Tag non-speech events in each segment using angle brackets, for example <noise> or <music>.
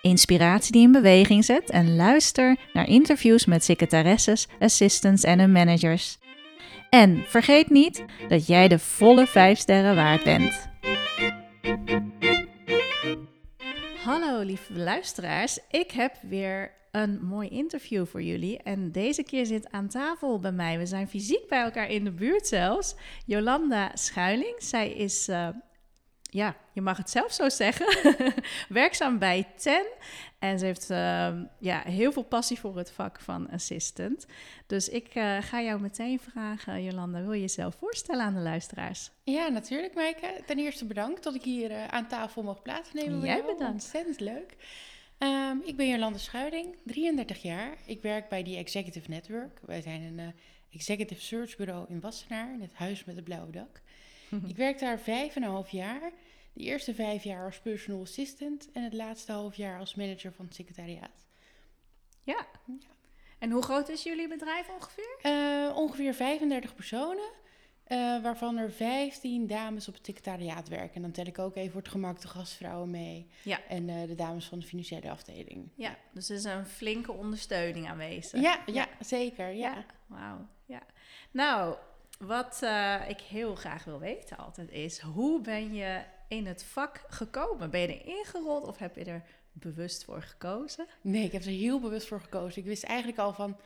inspiratie die in beweging zet en luister naar interviews met secretaresses, assistants en hun managers. En vergeet niet dat jij de volle 5 sterren waard bent. Hallo lieve luisteraars, ik heb weer een mooi interview voor jullie. En deze keer zit aan tafel bij mij, we zijn fysiek bij elkaar in de buurt zelfs, Jolanda Schuiling. Zij is, uh, ja, je mag het zelf zo zeggen, <laughs> werkzaam bij TEN. En ze heeft uh, ja, heel veel passie voor het vak van assistant. Dus ik uh, ga jou meteen vragen, Jolanda, wil je jezelf voorstellen aan de luisteraars? Ja, natuurlijk, Maaike. Ten eerste bedankt dat ik hier uh, aan tafel mag plaatsnemen. Jij bedankt. Ontzettend leuk. Um, ik ben Jolanda Schuiding, 33 jaar. Ik werk bij die Executive Network. Wij zijn een uh, executive search bureau in Wassenaar, in het huis met het blauwe dak. Ik werk daar vijf en een half jaar. De eerste vijf jaar als personal assistant en het laatste half jaar als manager van het secretariaat. Ja. ja. En hoe groot is jullie bedrijf ongeveer? Uh, ongeveer 35 personen. Uh, waarvan er 15 dames op het secretariaat werken. En dan tel ik ook even voor het gemak de gastvrouwen mee. Ja. En uh, de dames van de financiële afdeling. Ja, dus er is een flinke ondersteuning aanwezig. Ja, ja, ja. zeker. Ja. ja. Wauw. Ja. Nou, wat uh, ik heel graag wil weten altijd is... hoe ben je in het vak gekomen? Ben je er ingerold of heb je er bewust voor gekozen? Nee, ik heb er heel bewust voor gekozen. Ik wist eigenlijk al van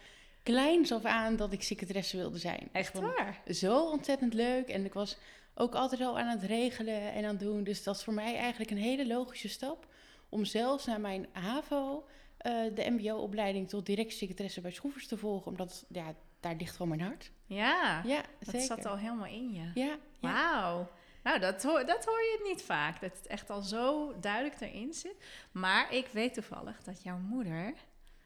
kleins af aan dat ik secretaresse wilde zijn. Echt waar? Zo ontzettend leuk. En ik was ook altijd al aan het regelen en aan het doen. Dus dat is voor mij eigenlijk een hele logische stap. Om zelfs naar mijn HAVO uh, de mbo-opleiding tot directiesecretaresse bij Schroevers te volgen. Omdat ja, daar ligt gewoon mijn hart. Ja, ja dat zeker. zat al helemaal in je. Ja. Wauw. Nou, dat hoor, dat hoor je niet vaak. Dat het echt al zo duidelijk erin zit. Maar ik weet toevallig dat jouw moeder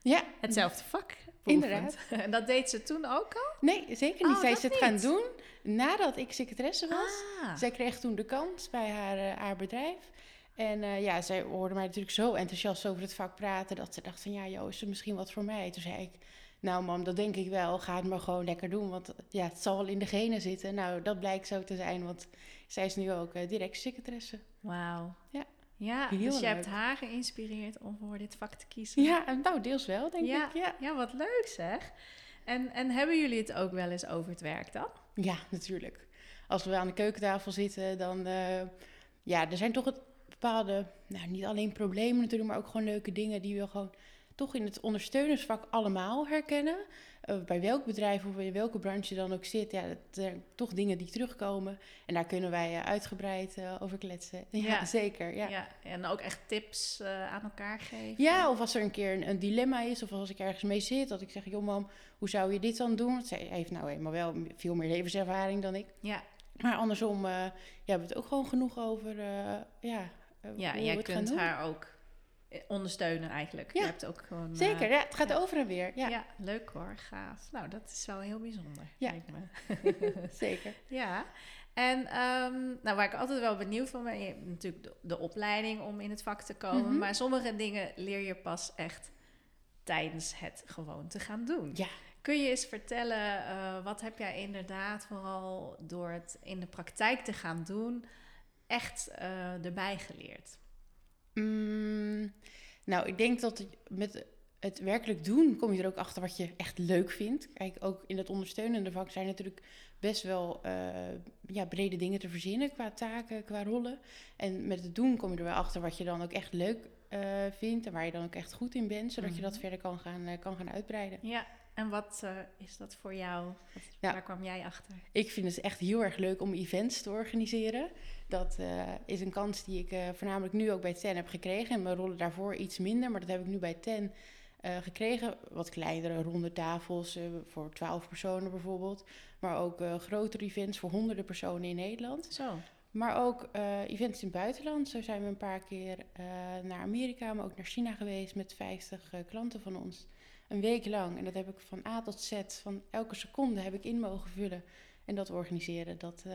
ja. hetzelfde vak Inderdaad. <laughs> En dat deed ze toen ook al? Nee, zeker niet. Oh, Zij is het niet. gaan doen nadat ik secretaresse was. Ah. Zij kreeg toen de kans bij haar, uh, haar bedrijf. En uh, ja, zij hoorde mij natuurlijk zo enthousiast over het vak praten... dat ze dacht van, ja, joh, is er misschien wat voor mij? Toen zei ik, nou mam, dat denk ik wel. Ga het maar gewoon lekker doen, want ja, het zal wel in de genen zitten. Nou, dat blijkt zo te zijn, want zij is nu ook uh, directiesecretaresse. Wauw. Ja. Ja, Heel dus je hebt haar geïnspireerd om voor dit vak te kiezen. Ja, nou, deels wel, denk ja. ik. Ja. ja, wat leuk zeg. En, en hebben jullie het ook wel eens over het werk dan? Ja, natuurlijk. Als we aan de keukentafel zitten, dan... Uh, ja, er zijn toch bepaalde... Nou, niet alleen problemen natuurlijk, maar ook gewoon leuke dingen... die we gewoon toch in het ondersteunersvak allemaal herkennen. Uh, bij welk bedrijf of in welke branche je dan ook zit, ja, dat zijn toch dingen die terugkomen. En daar kunnen wij uh, uitgebreid uh, over kletsen. <laughs> Ja, Ja. zeker. Ja. Ja, en ook echt tips eh, aan elkaar geven. Ja, of als er een keer een, een dilemma is, of als ik ergens mee zit, dat ik zeg, joh mam, hoe zou je dit dan doen? Want zij heeft nou eenmaal wel veel meer levenservaring dan ik. Ja, Maar andersom, ja, we hebben het ook gewoon genoeg over, ja, ja hoe jij kunt haar ook eh, ondersteunen eigenlijk. Ja. Je hebt ook gewoon... eh, Zeker, ja, het gaat ja. over en weer. Ja, Ja. leuk hoor, gaaf. Nou, dat is wel heel bijzonder. Ja. lijkt me. <laughs> <laughs> zeker. Ja, en ehm, nou, waar ik altijd wel benieuwd van ben, je hebt natuurlijk de, de opleiding om in het vak te komen, Mhm. maar sommige dingen leer je pas echt tijdens het gewoon te gaan doen. Ja. Kun je eens vertellen, eh, wat heb jij inderdaad vooral door het in de praktijk te gaan doen, echt eh, erbij geleerd? Mm, nou, ik denk dat met het werkelijk doen kom je er ook achter wat je echt leuk vindt. Kijk, ook in het ondersteunende vak zijn natuurlijk best wel eh, ja, brede dingen te verzinnen qua taken, qua rollen. En met het doen kom je er wel achter wat je dan ook echt leuk eh, vindt en waar je dan ook echt goed in bent, zodat je dat Mhm. verder kan gaan, eh, kan gaan uitbreiden. Ja, En wat eh, is dat voor jou? Wat, Ja. Waar kwam jij achter? Ik vind het echt heel erg leuk om events te organiseren. Dat eh, is een kans die ik eh, voornamelijk nu ook bij TEN heb gekregen. En mijn rollen daarvoor iets minder, maar dat heb ik nu bij TEN gekregen. Wat kleinere ronde tafels voor 12 personen bijvoorbeeld. Maar ook grotere events voor honderden personen in Nederland. Zo. Maar ook events in het buitenland. Zo zijn we een paar keer naar Amerika, maar ook naar China geweest met 50 eh, klanten van ons. Een week lang. En dat heb ik van A tot Z, van elke seconde heb ik in mogen vullen. En dat organiseren, dat, eh,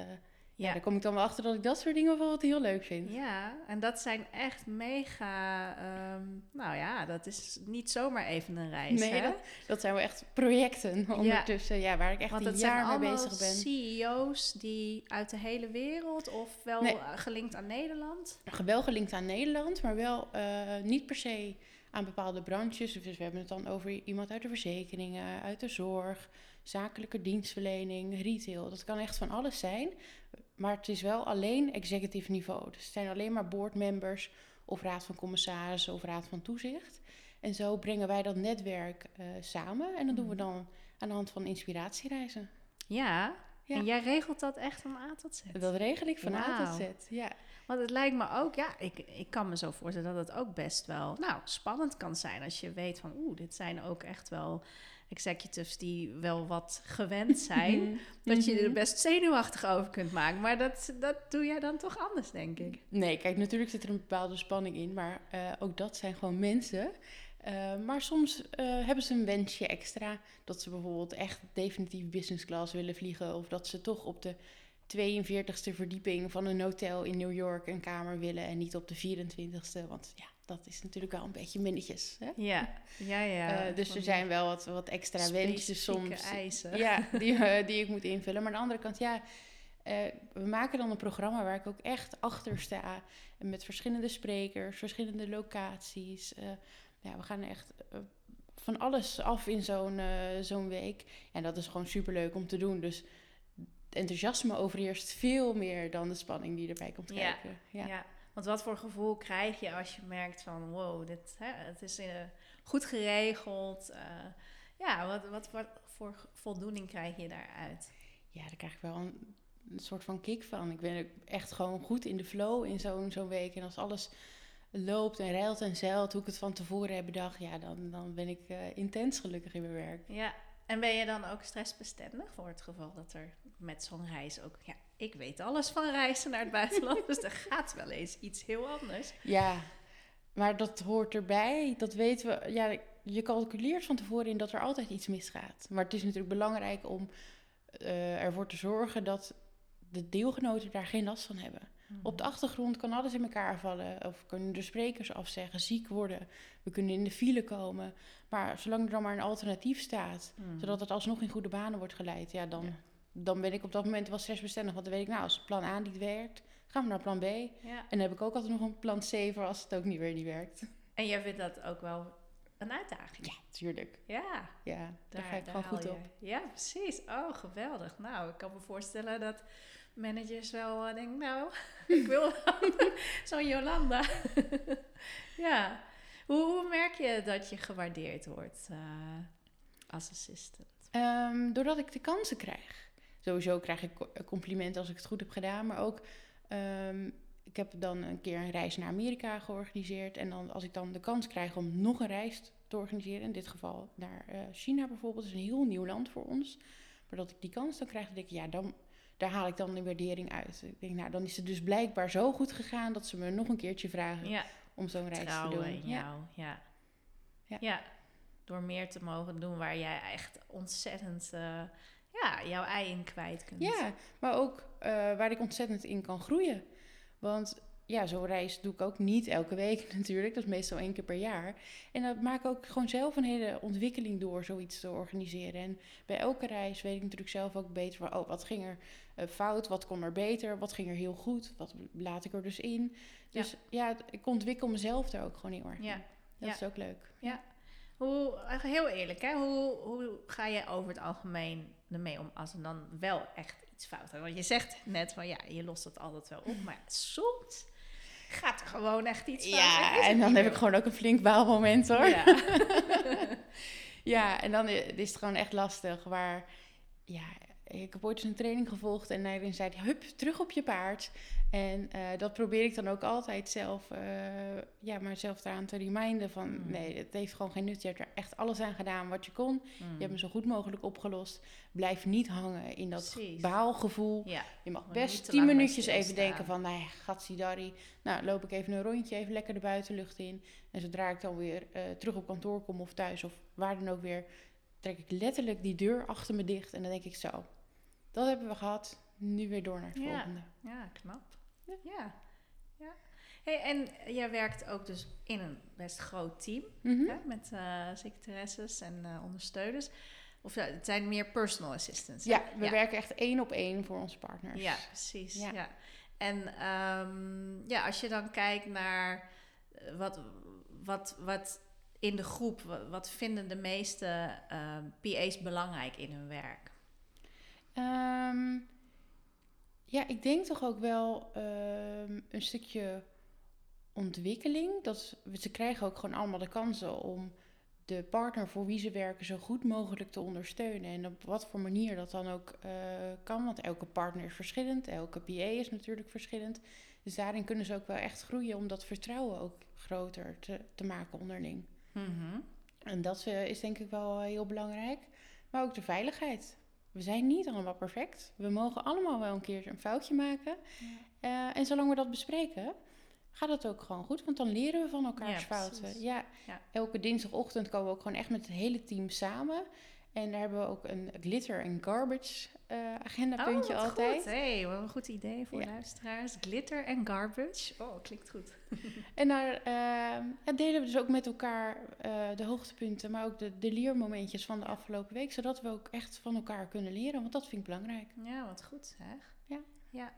ja. daar kom ik dan wel achter dat ik dat soort dingen wel wat heel leuk vind. Ja, en dat zijn echt mega. ehm, nou ja, dat is niet zomaar even een reis. Nee, hè? dat, dat zijn wel echt projecten <laughs> ondertussen, ja, waar ik echt een jaar mee bezig ben. CEO's die uit de hele wereld of wel Nee. gelinkt aan Nederland. Wel gelinkt aan Nederland, maar wel eh, niet per se aan bepaalde branches. Dus we hebben het dan over iemand uit de verzekeringen, uit de zorg, zakelijke dienstverlening, retail. Dat kan echt van alles zijn. Maar het is wel alleen executive niveau. Dus het zijn alleen maar boardmembers of raad van commissarissen of raad van toezicht. En zo brengen wij dat netwerk eh, samen. En dat doen we Mhm. dan aan de hand van inspiratiereizen. Ja. Ja. En jij regelt dat echt van A tot Z. Dat regel ik van A tot. Z. Ja. Want het lijkt me ook, ja, ik, ik kan me zo voorstellen dat het ook best wel, nou, spannend kan zijn als je weet van, oeh, dit zijn ook echt wel executives die wel wat gewend <laughs> zijn. Dat je er Mhm. best zenuwachtig over kunt maken. Maar dat, dat doe jij dan toch anders, denk ik. Nee, kijk, natuurlijk zit er een bepaalde spanning in, maar eh, ook dat zijn gewoon mensen. Eh, maar soms eh, hebben ze een wensje extra. Dat ze bijvoorbeeld echt definitief business class willen vliegen. Of dat ze toch op de 42ste verdieping van een hotel in New York een kamer willen. En niet op de 24ste. Want ja, dat is natuurlijk wel een beetje minnetjes. Hè? Ja, ja, ja. Eh, dus er zijn wel wat, wat extra wensjes soms. eisen. Ja, <laughs> die, die ik moet invullen. Maar aan de andere kant, ja, we maken dan een programma waar ik ook echt achter sta. Met verschillende sprekers, verschillende locaties. Ja, we gaan echt eh, van alles af in zo'n eh, zo'n week. En dat is gewoon superleuk om te doen. Dus het enthousiasme overheerst veel meer dan de spanning die erbij komt kijken. Ja. Ja. want wat voor gevoel krijg je als je merkt van wow, dit, hè, het is eh, goed geregeld. ja, wat, wat, wat voor voldoening krijg je daaruit? ja, daar krijg ik wel een, een soort van kick van. Ik ben echt gewoon goed in de flow in zo'n zo'n week. En als alles loopt en reilt en zeilt, hoe ik het van tevoren heb bedacht, ja, dan, dan ben ik eh, intens gelukkig in mijn werk. Ja, en ben je dan ook stressbestendig voor het geval dat er met zo'n reis ook... Ja, ik weet alles van reizen naar het <laughs> buitenland, dus er gaat wel eens iets heel anders. Ja, maar dat hoort erbij. Dat weten we. Ja, je calculeert van tevoren in dat er altijd iets misgaat. Maar het is natuurlijk belangrijk om eh, ervoor te zorgen dat de deelgenoten daar geen last van hebben. Op de achtergrond kan alles in elkaar vallen. Of kunnen de sprekers afzeggen, ziek worden. We kunnen in de file komen. Maar zolang er dan maar een alternatief staat, Mhm. zodat het alsnog in goede banen wordt geleid, ja, dan, Ja. dan ben ik op dat moment wel stressbestendig. Want dan weet ik, nou, als plan A niet werkt, gaan we naar plan B. En dan heb ik ook altijd nog een plan C voor als het ook niet weer niet werkt. En jij vindt dat ook wel een uitdaging? Ja, tuurlijk. Ja, Ja, daar, ga ik daar gewoon haal goed je- op. Ja, precies. Oh, geweldig. Nou, ik kan me voorstellen dat managers wel eh, denken, nou, <laughs> ik wil <laughs> zo'n Jolanda. <laughs> ja. Hoe, merk je dat je gewaardeerd wordt eh, als assistant? Ehm, doordat ik de kansen krijg. Sowieso krijg ik co- complimenten als ik het goed heb gedaan. Maar ook, ehm, ik heb dan een keer een reis naar Amerika georganiseerd. En dan, als ik dan de kans krijg om nog een reis te organiseren. In dit geval naar eh, China bijvoorbeeld. Is een heel nieuw land voor ons. Maar dat ik die kans dan krijg, dan denk ik, ja, dan, daar haal ik dan de waardering uit. Ik denk, nou, dan is het dus blijkbaar zo goed gegaan dat ze me nog een keertje vragen Ja, om zo'n reis te doen. in Ja. jou. Ja. Ja. Ja. door meer te mogen doen waar jij echt ontzettend eh, ja, jouw ei in kwijt kunt. Ja, maar ook eh, waar ik ontzettend in kan groeien. Want ja, zo'n reis doe ik ook niet elke week <laughs> natuurlijk. Dat is meestal één keer per jaar. En dat maak ik ook gewoon zelf een hele ontwikkeling door zoiets te organiseren. En bij elke reis weet ik natuurlijk zelf ook beter van... oh, wat ging er eh, fout? Wat kon er beter? Wat ging er heel goed? Wat laat ik er dus in? Dus ja, ik ontwikkel mezelf daar ook gewoon heel erg Ja. Dat Ja. is ook leuk. Hoe, eh, heel eerlijk, hè? Hoe, hoe ga je over het algemeen ermee om als er dan wel echt iets fout gaat? Want je zegt net van ja, je lost het altijd wel op, maar soms gaat er gewoon echt iets fout. Ja, en dan heb ik gewoon ook een flink baalmoment hoor. Ja. <laughs> Ja, en dan is het gewoon echt lastig. Waar, ja, ik heb ooit eens een training gevolgd en daarin zei hij, hup, terug op je paard. En eh, dat probeer ik dan ook altijd zelf, eh, ja, maar zelf eraan te reminden van, Mm. nee, het heeft gewoon geen nut. Je hebt er echt alles aan gedaan wat je kon. Je hebt hem zo goed mogelijk opgelost. Blijf niet hangen in dat Precies. baalgevoel. Ja, Je mag best tien minuutjes even denken van, nou ja, gatsidari. Nou, loop ik even een rondje, even lekker de buitenlucht in. En zodra ik dan weer eh, terug op kantoor kom of thuis of waar dan ook weer, trek ik letterlijk die deur achter me dicht. En dan denk ik zo, dat hebben we gehad, nu weer door naar het Ja. volgende. ja knap. Ja. ja. Hey, en jij werkt ook dus in een best groot team Mhm. hè, met eh secretaresses en eh, ondersteuners. Of ja, het zijn meer personal assistants. hè? Ja, we werken echt één op één voor onze partners. Ja, precies. Ja. Ja. En ehm, ja, als je dan kijkt naar eh, wat, wat, wat in de groep, wat, vinden de meeste ehm, PA's belangrijk in hun werk? Ehm, ja, ik denk toch ook wel ehm, een stukje ontwikkeling. Dat ze, ze krijgen ook gewoon allemaal de kansen om de partner voor wie ze werken zo goed mogelijk te ondersteunen. En op wat voor manier dat dan ook eh, kan. Want elke partner is verschillend, elke PA is natuurlijk verschillend. Dus daarin kunnen ze ook wel echt groeien om dat vertrouwen ook groter te, te maken onderling. Mhm. En dat eh, is denk ik wel eh, heel belangrijk. Maar ook de veiligheid. We zijn niet allemaal perfect. We mogen allemaal wel een keer een foutje maken. Eh, en zolang we dat bespreken, gaat het ook gewoon goed. Want dan leren we van elkaars Ja, fouten. Ja. elke dinsdagochtend komen we ook gewoon echt met het hele team samen. En daar hebben we ook een glitter en garbage eh agendapuntje oh, wat altijd. Goed. Hey, wat een goed idee voor Ja. luisteraars. Glitter en garbage. Oh, klinkt goed. <laughs> En daar eh, ja, delen we dus ook met elkaar eh, de hoogtepunten, maar ook de, de leermomentjes van de afgelopen week. Zodat we ook echt van elkaar kunnen leren, want dat vind ik belangrijk. Ja, wat goed zeg. Ja. Ja,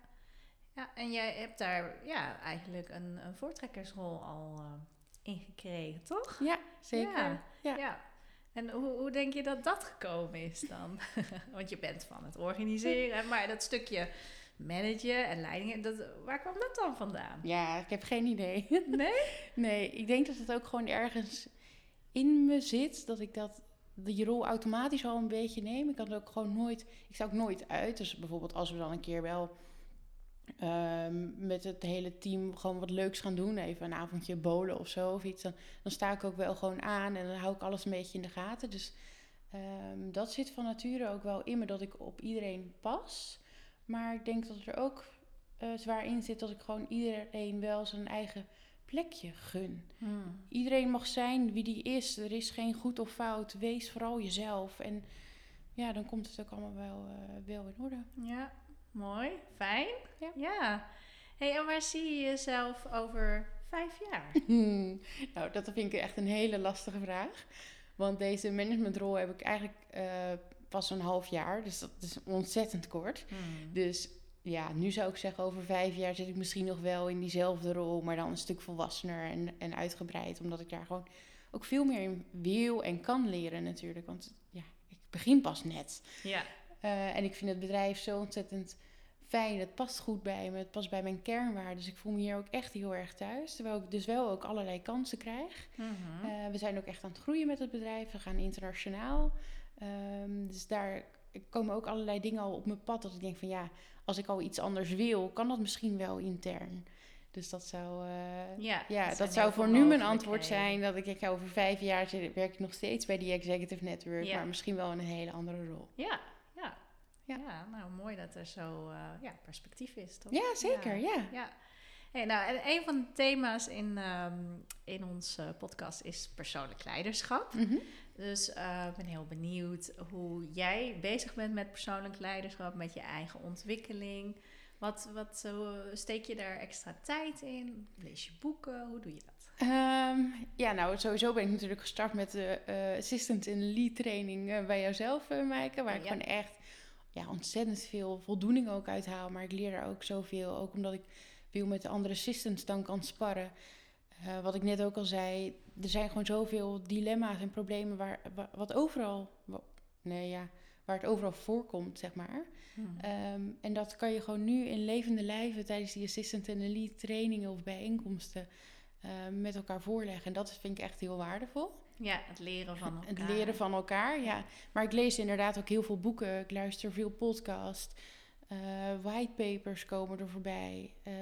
ja en jij hebt daar ja, eigenlijk een, een voortrekkersrol al eh, in gekregen, toch? Ja, zeker. Ja. Ja. Ja. En hoe, hoe denk je dat dat gekomen is dan? <laughs> Want je bent van het organiseren, <laughs> maar dat stukje managen en leidingen, dat, waar kwam dat dan vandaan? Ja, ik heb geen idee. <laughs> Nee? nee, ik denk dat het ook gewoon ergens in me zit, dat ik dat die rol automatisch al een beetje neem. Ik kan het ook gewoon nooit, ik sta ook nooit uit. Dus bijvoorbeeld als we dan een keer wel ehm, met het hele team gewoon wat leuks gaan doen, even een avondje bolen of zo of iets, dan, dan sta ik ook wel gewoon aan en dan hou ik alles een beetje in de gaten. Dus ehm, dat zit van nature ook wel in me, dat ik op iedereen pas. Maar ik denk dat er ook eh, zwaar in zit dat ik gewoon iedereen wel zijn eigen plekje gun. Hmm. Iedereen mag zijn wie die is. Er is geen goed of fout. Wees vooral jezelf. En ja, dan komt het ook allemaal wel, eh, wel in orde. Ja, mooi, fijn. Ja. ja. Hey, en waar zie je jezelf over vijf jaar? <laughs> nou, dat vind ik echt een hele lastige vraag. Want deze managementrol heb ik eigenlijk eh, pas een half jaar. Dus dat is ontzettend kort. Hmm. Dus ja, nu zou ik zeggen, over vijf jaar zit ik misschien nog wel in diezelfde rol, maar dan een stuk volwassener en, en uitgebreid. Omdat ik daar gewoon ook veel meer in wil en kan leren natuurlijk. Want ja, ik begin pas net. Ja. Eh, en ik vind het bedrijf zo ontzettend fijn. Het past goed bij me. Het past bij mijn kernwaarden. Dus ik voel me hier ook echt heel erg thuis. Terwijl ik dus wel ook allerlei kansen krijg. Mhm. Eh, we zijn ook echt aan het groeien met het bedrijf. We gaan internationaal. Ehm, dus daar komen ook allerlei dingen al op mijn pad. Dat ik denk van ja, als ik al iets anders wil, kan dat misschien wel intern. Dus dat zou, eh, ja, dat zou voor nu mijn antwoord zijn. Dat ik denk, ja, over vijf jaar werk ik nog steeds bij die executive network. Ja. Maar misschien wel in een hele andere rol. Ja, ja. Nou mooi dat er zo eh, ja, perspectief is, toch? Ja, zeker. Ja. Ja. Hey, nou, en een van de thema's in, ehm, in onze podcast is persoonlijk leiderschap. Mhm. Dus eh, ik ben heel benieuwd hoe jij bezig bent met persoonlijk leiderschap, met je eigen ontwikkeling. Wat, wat eh, steek je daar extra tijd in? Lees je boeken? Hoe doe je dat? Ehm, ja, nou, sowieso ben ik natuurlijk gestart met de eh, assistant in lead training eh, bij jouzelf, eh Maaike. Waar ik gewoon echt ja, ontzettend veel voldoening ook uit haal. Maar ik leer daar ook zoveel. Ook omdat ik veel met de andere assistants dan kan sparren. Eh, wat ik net ook al zei, er zijn gewoon zoveel dilemma's en problemen waar, wa- wat overal, nee ja, waar het overal voorkomt, zeg maar. Ehm, en dat kan je gewoon nu in levende lijven tijdens die assistant en lead trainingen of bijeenkomsten eh, met elkaar voorleggen. En dat vind ik echt heel waardevol. Ja, het leren van elkaar. Het leren van elkaar, ja. Maar ik lees inderdaad ook heel veel boeken. Ik luister veel podcasts. Uh, whitepapers komen er voorbij. Uh,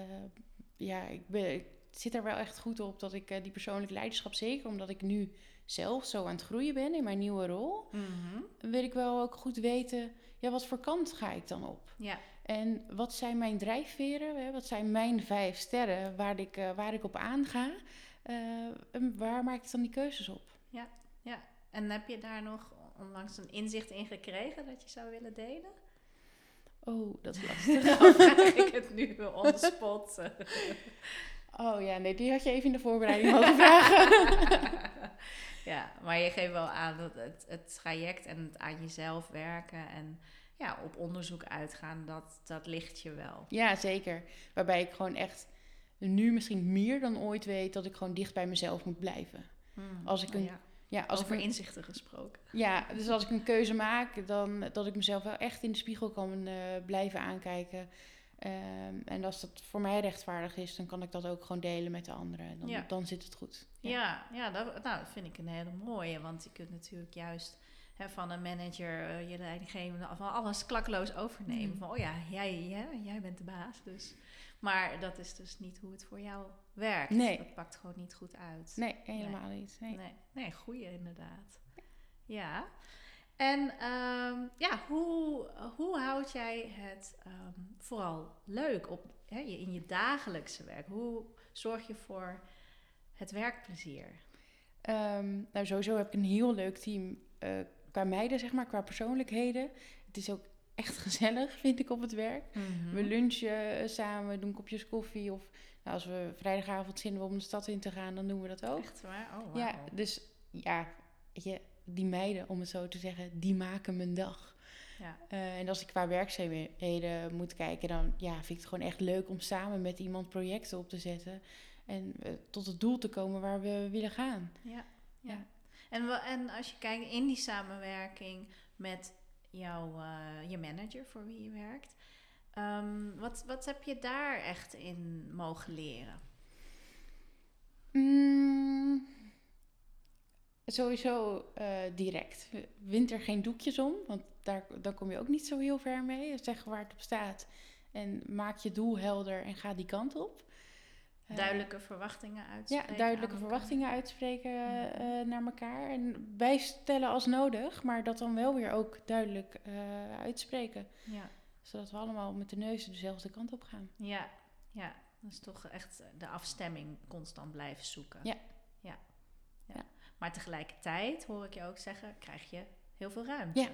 ja, ik, ben, ik zit er wel echt goed op dat ik die persoonlijk leiderschap, zeker omdat ik nu zelf zo aan het groeien ben in mijn nieuwe rol, mm wil ik wel ook goed weten, ja, wat voor kant ga ik dan op? Ja. En wat zijn mijn drijfveren? Hè? Wat zijn mijn vijf sterren waar ik, uh, waar ik op aanga? Uh, en waar maak ik dan die keuzes op? Ja, ja. En heb je daar nog onlangs een inzicht in gekregen dat je zou willen delen? Oh, dat is <laughs> lastig. Dan vraag ik het nu on spot. oh ja, nee, die had je even in de voorbereiding mogen vragen. <laughs> ja, maar je geeft wel aan dat het, het traject en het aan jezelf werken en ja, op onderzoek uitgaan, dat, dat ligt je wel. Ja, zeker. Waarbij ik gewoon echt nu misschien meer dan ooit weet dat ik gewoon dicht bij mezelf moet blijven. Hmm. Als ik een, Oh ja. ja, als Over ik een, inzichten gesproken. ja, dus als ik een keuze maak, dan dat ik mezelf wel echt in de spiegel kan eh, blijven aankijken. Ehm, en als dat voor mij rechtvaardig is, dan kan ik dat ook gewoon delen met de anderen. Dan, Ja. dan zit het goed. Ja, ja, dat, nou, dat vind ik een hele mooie. Want je kunt natuurlijk juist hè, van een manager eh, je leidinggevende van alles klakloos overnemen. Mm. Van, oh ja, jij, hè, jij bent de baas. Dus. Maar dat is dus niet hoe het voor jou werkt. Nee. Dat pakt gewoon niet goed uit. Nee, helemaal niet. Nee. Nee, nee goeie inderdaad. Ja. En ehm, ja, hoe, hoe houd jij het ehm, vooral leuk op, hè, in je dagelijkse werk? Hoe zorg je voor het werkplezier? Ehm, nou, sowieso heb ik een heel leuk team eh, qua meiden, zeg maar, qua persoonlijkheden. Het is ook echt <laughs> gezellig, vind ik, op het werk. Mhm. We lunchen eh, samen, doen kopjes koffie. Of nou, als we vrijdagavond zin hebben om de stad in te gaan, dan doen we dat ook. Echt waar? Oh, Ja, dus ja, je, die meiden, om het zo te zeggen, die maken mijn dag. Ja. Eh, en als ik qua werkzaamheden moet kijken, dan ja, vind ik het gewoon echt leuk om samen met iemand projecten op te zetten. En eh, tot het doel te komen waar we willen gaan. Ja, ja. En, en als je kijkt in die samenwerking met jouw, eh, je manager voor wie je werkt, ehm, wat, wat heb je daar echt in mogen leren? Mm, sowieso eh, direct. Wind er geen doekjes om, want daar, daar kom je ook niet zo heel ver mee. Zeg waar het op staat en maak je doel helder en ga die kant op. Eh, Duidelijke verwachtingen uitspreken. Ja, duidelijke verwachtingen uitspreken Ja. eh, naar elkaar. En bijstellen als nodig, maar dat dan wel weer ook duidelijk uitspreken. Ja, Zodat we allemaal met de neus dezelfde kant op gaan. ja, ja. Dus toch echt de afstemming constant blijven zoeken. Ja. Maar tegelijkertijd, hoor ik je ook zeggen, krijg je heel veel ruimte. Ja.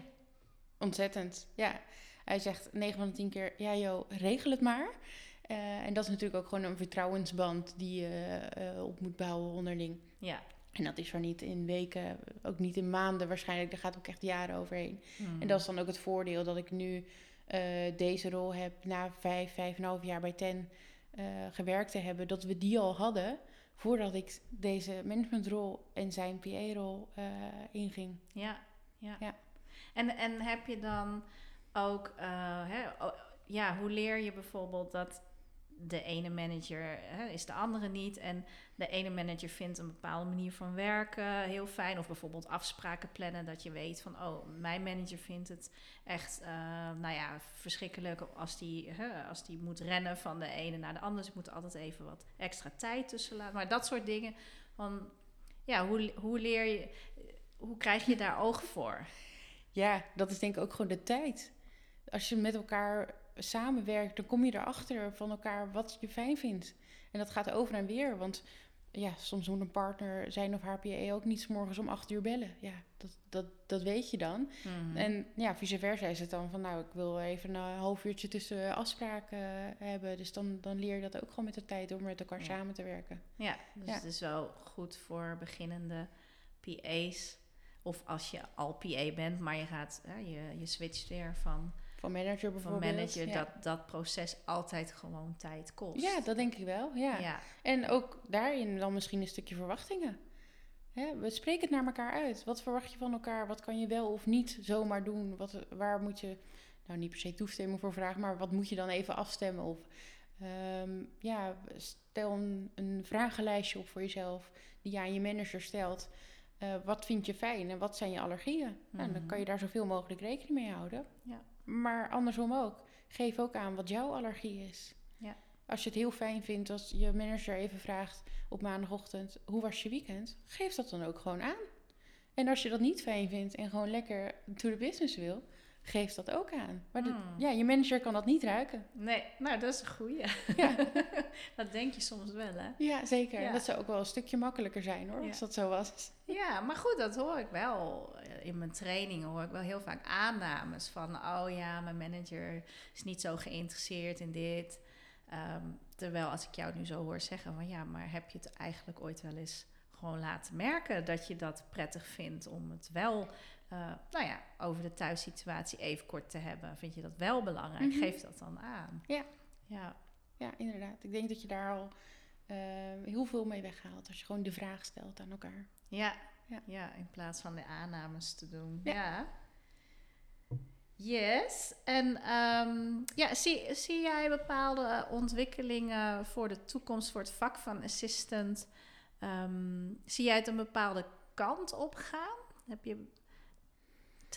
Ontzettend, ja. Hij zegt 9 van de 10 keer, ja joh, regel het maar. Eh, en dat is natuurlijk ook gewoon een vertrouwensband die je eh, op moet bouwen onderling. Ja. En dat is er niet in weken, ook niet in maanden waarschijnlijk. Daar gaat ook echt jaren overheen. En dat is dan ook het voordeel dat ik nu eh, deze rol heb na vijf, vijf en een half jaar bij TEN gewerkt te hebben. Dat we die al hadden voordat ik deze managementrol en zijn PA-rol eh, inging. Ja, ja. Ja. En, en heb je dan ook, eh, hè, ja, hoe leer je bijvoorbeeld dat de ene manager hè, is de andere niet. En de ene manager vindt een bepaalde manier van werken heel fijn. Of bijvoorbeeld afspraken plannen dat je weet van oh mijn manager vindt het echt eh, nou ja verschrikkelijk als die hè, als die moet rennen van de ene naar de andere dus moet altijd even wat extra tijd tussen laten. Maar dat soort dingen van ja hoe, hoe leer je hoe krijg je daar oog voor? Ja, dat is denk ik ook gewoon de tijd. Als je met elkaar samenwerkt, dan kom je erachter van elkaar wat je fijn vindt. En dat gaat over en weer, want ja, soms moet een partner zijn of haar PA ook niet 's morgens om acht uur bellen. Ja, dat, dat, dat weet je dan. Mhm. En ja, vice versa is het dan van, nou, ik wil even een half uurtje tussen afspraken hebben. Dus dan, dan leer je dat ook gewoon met de tijd om met elkaar Ja. samen te werken. Ja, dus Ja. het is wel goed voor beginnende PA's. Of als je al PA bent, maar je gaat, hè, je, je switcht weer van, Van manager van bijvoorbeeld. manager, ja. dat dat proces altijd gewoon tijd kost. ja, dat denk ik wel, ja. ja. En ook daarin dan misschien een stukje verwachtingen. Hè, we spreken het naar elkaar uit. Wat verwacht je van elkaar? Wat kan je wel of niet zomaar doen? Wat, waar moet je, nou niet per se toestemming voor vragen, maar wat moet je dan even afstemmen? Of ehm, ja, stel een, een vragenlijstje op voor jezelf die je aan je manager stelt. Eh, wat vind je fijn en wat zijn je allergieën? Nou, dan Mhm. kan je daar zoveel mogelijk rekening mee houden. Ja. Maar andersom ook. Geef ook aan wat jouw allergie is. Ja. Als je het heel fijn vindt als je manager even vraagt op maandagochtend... hoe was je weekend? Geef dat dan ook gewoon aan. En als je dat niet fijn vindt en gewoon lekker to the business wil... geef dat ook aan. Maar de- Hmm. ja, je manager kan dat niet ruiken. Nee, nou dat is een goeie. Ja. <laughs> dat denk je soms wel, hè? Ja, zeker. Ja. Dat zou ook wel een stukje makkelijker zijn hoor, Ja. als dat zo was. <laughs> Ja, maar goed, dat hoor ik wel. In mijn trainingen hoor ik wel heel vaak aannames van... oh ja, mijn manager is niet zo geïnteresseerd in dit. Ehm, terwijl als ik jou nu zo hoor zeggen van... ja, maar heb je het eigenlijk ooit wel eens gewoon laten merken... dat je dat prettig vindt om het wel... eh, nou ja, over de thuissituatie even kort te hebben. Vind je dat wel belangrijk? Mhm. Geef dat dan aan. Ja. Ja, Ja, inderdaad. Ik denk dat je daar al eh, heel veel mee weghaalt als je gewoon de vraag stelt aan elkaar. Ja, Ja. ja. in plaats van de aannames te doen. Ja. Ja. Yes. En ehm, ja, zie, zie jij bepaalde ontwikkelingen voor de toekomst voor het vak van assistant? Ehm, zie jij het een bepaalde kant op gaan? Heb je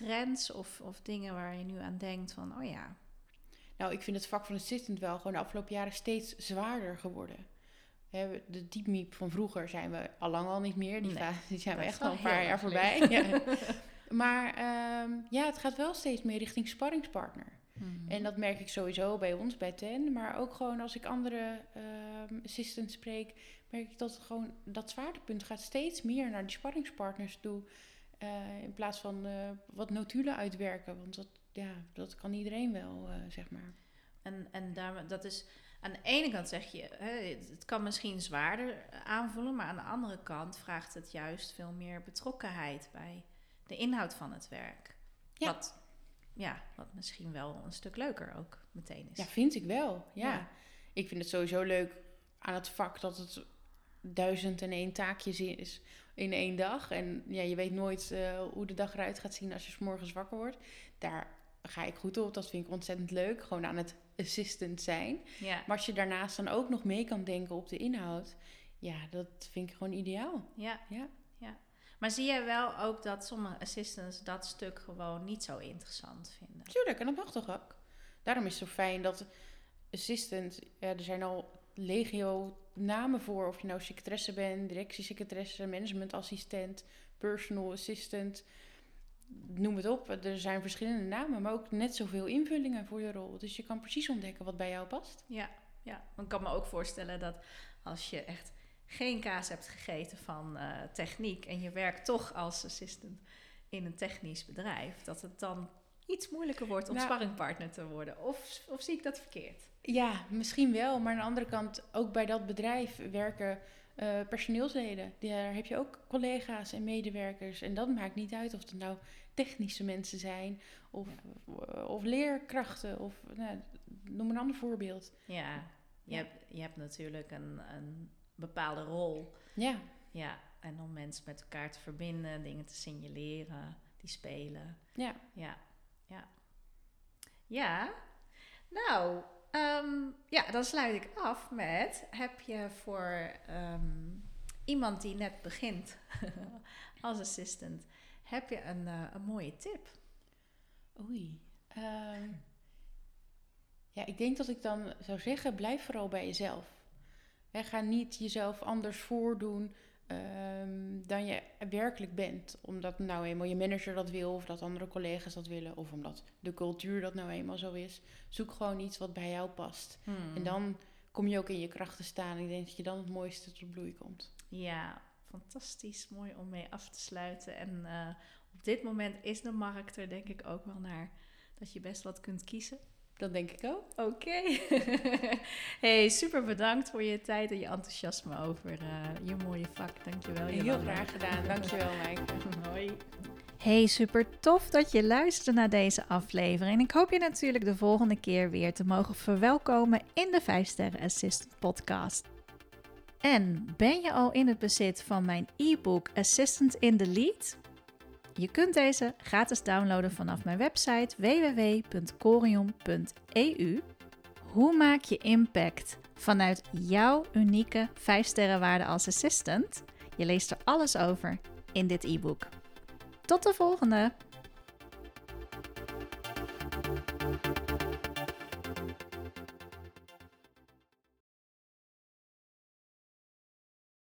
trends of, of dingen waar je nu aan denkt van, oh ja, Nou, ik vind het vak van assistant wel gewoon de afgelopen jaren steeds zwaarder geworden. Hè, De diepmiep van vroeger zijn we al lang al niet meer. Die, Nee, die zijn we echt al een paar jaar voorbij. Ja. <laughs> Maar ehm, ja, het gaat wel steeds meer richting sparringspartner. Mhm. En dat merk ik sowieso bij ons, bij TEN. Maar ook gewoon als ik andere ehm, assistants spreek, merk ik dat het gewoon dat zwaartepunt gaat steeds meer naar die sparringspartners toe. Eh, in plaats van eh, wat notulen uitwerken. Want dat, ja, dat kan iedereen wel, eh, zeg maar. En, en daar, dat is aan de ene kant zeg je, hè, het, het kan misschien zwaarder aanvoelen, maar aan de andere kant vraagt het juist veel meer betrokkenheid bij de inhoud van het werk. Ja. Wat, ja, wat misschien wel een stuk leuker ook meteen is. Ja, vind ik wel. Ja. Ja. Ik vind het sowieso leuk aan het vak dat het duizend en één taakjes is in één dag. En ja, je weet nooit eh, hoe de dag eruit gaat zien als je 's morgens wakker wordt. Daar ga ik goed op. Dat vind ik ontzettend leuk. Gewoon aan het assistant zijn. ja, Maar als je daarnaast dan ook nog mee kan denken op de inhoud. Ja, dat vind ik gewoon ideaal. ja, Ja. ja. Maar zie jij wel ook dat sommige assistants dat stuk gewoon niet zo interessant vinden? Tuurlijk, en dat mag toch ook. Daarom is het zo fijn dat assistant, ja, er zijn al legio namen voor. Of je nou secretaresse bent, directiesecretaresse, managementassistent, personal assistant. Noem het op. Er zijn verschillende namen, maar ook net zoveel invullingen voor je rol. Dus je kan precies ontdekken wat bij jou past. Ja, ja. Ik kan me ook voorstellen dat als je echt geen kaas hebt gegeten van eh, techniek en je werkt toch als assistant in een technisch bedrijf, dat het dan iets moeilijker wordt om Nou- sparringpartner te worden. Of, of zie ik dat verkeerd? Ja, misschien wel. Maar aan de andere kant, ook bij dat bedrijf werken eh, personeelsleden. Daar heb je ook collega's en medewerkers. En dat maakt niet uit of het nou technische mensen zijn of, of leerkrachten. Of nou, noem een ander voorbeeld. Ja, je, Ja. Hebt, je hebt natuurlijk een, een bepaalde rol. Ja, Ja, en om mensen met elkaar te verbinden, dingen te signaleren, die spelen. ja. Ja, ja. Ja, nou, ehm, ja, dan sluit ik af met: heb je voor ehm, iemand die net begint <laughs> als assistant, heb je een, eh, een mooie tip? Oei. Ehm, ja, ik denk dat ik dan zou zeggen, blijf vooral bij jezelf. Ga niet jezelf anders voordoen ehm, dan je werkelijk bent. Omdat nou eenmaal je manager dat wil, of dat andere collega's dat willen, of omdat de cultuur dat nou eenmaal zo is. Zoek gewoon iets wat bij jou past. Hmm. En dan kom je ook in je kracht te staan. Ik denk dat je dan het mooiste tot bloei komt. Ja, fantastisch. Mooi om mee af te sluiten. En eh, op dit moment is de markt er denk ik ook wel naar dat je best wat kunt kiezen. Dat denk ik ook. Oké. <laughs> hey, super bedankt voor je tijd en je enthousiasme over eh, je mooie vak. Dankjewel. Heel Jolanda. graag gedaan. Dankjewel, Maaike. <laughs> Hoi. Hey, super tof dat je luisterde naar deze aflevering. En ik hoop je natuurlijk de volgende keer weer te mogen verwelkomen in de 5 Sterren Assistant podcast. En ben je al in het bezit van mijn e-book Assistant in the Lead? Je kunt deze gratis downloaden vanaf mijn website www.corion.eu. Hoe maak je impact vanuit jouw unieke 5 sterrenwaarde als assistant? Je leest er alles over in dit e-book. Tot de volgende!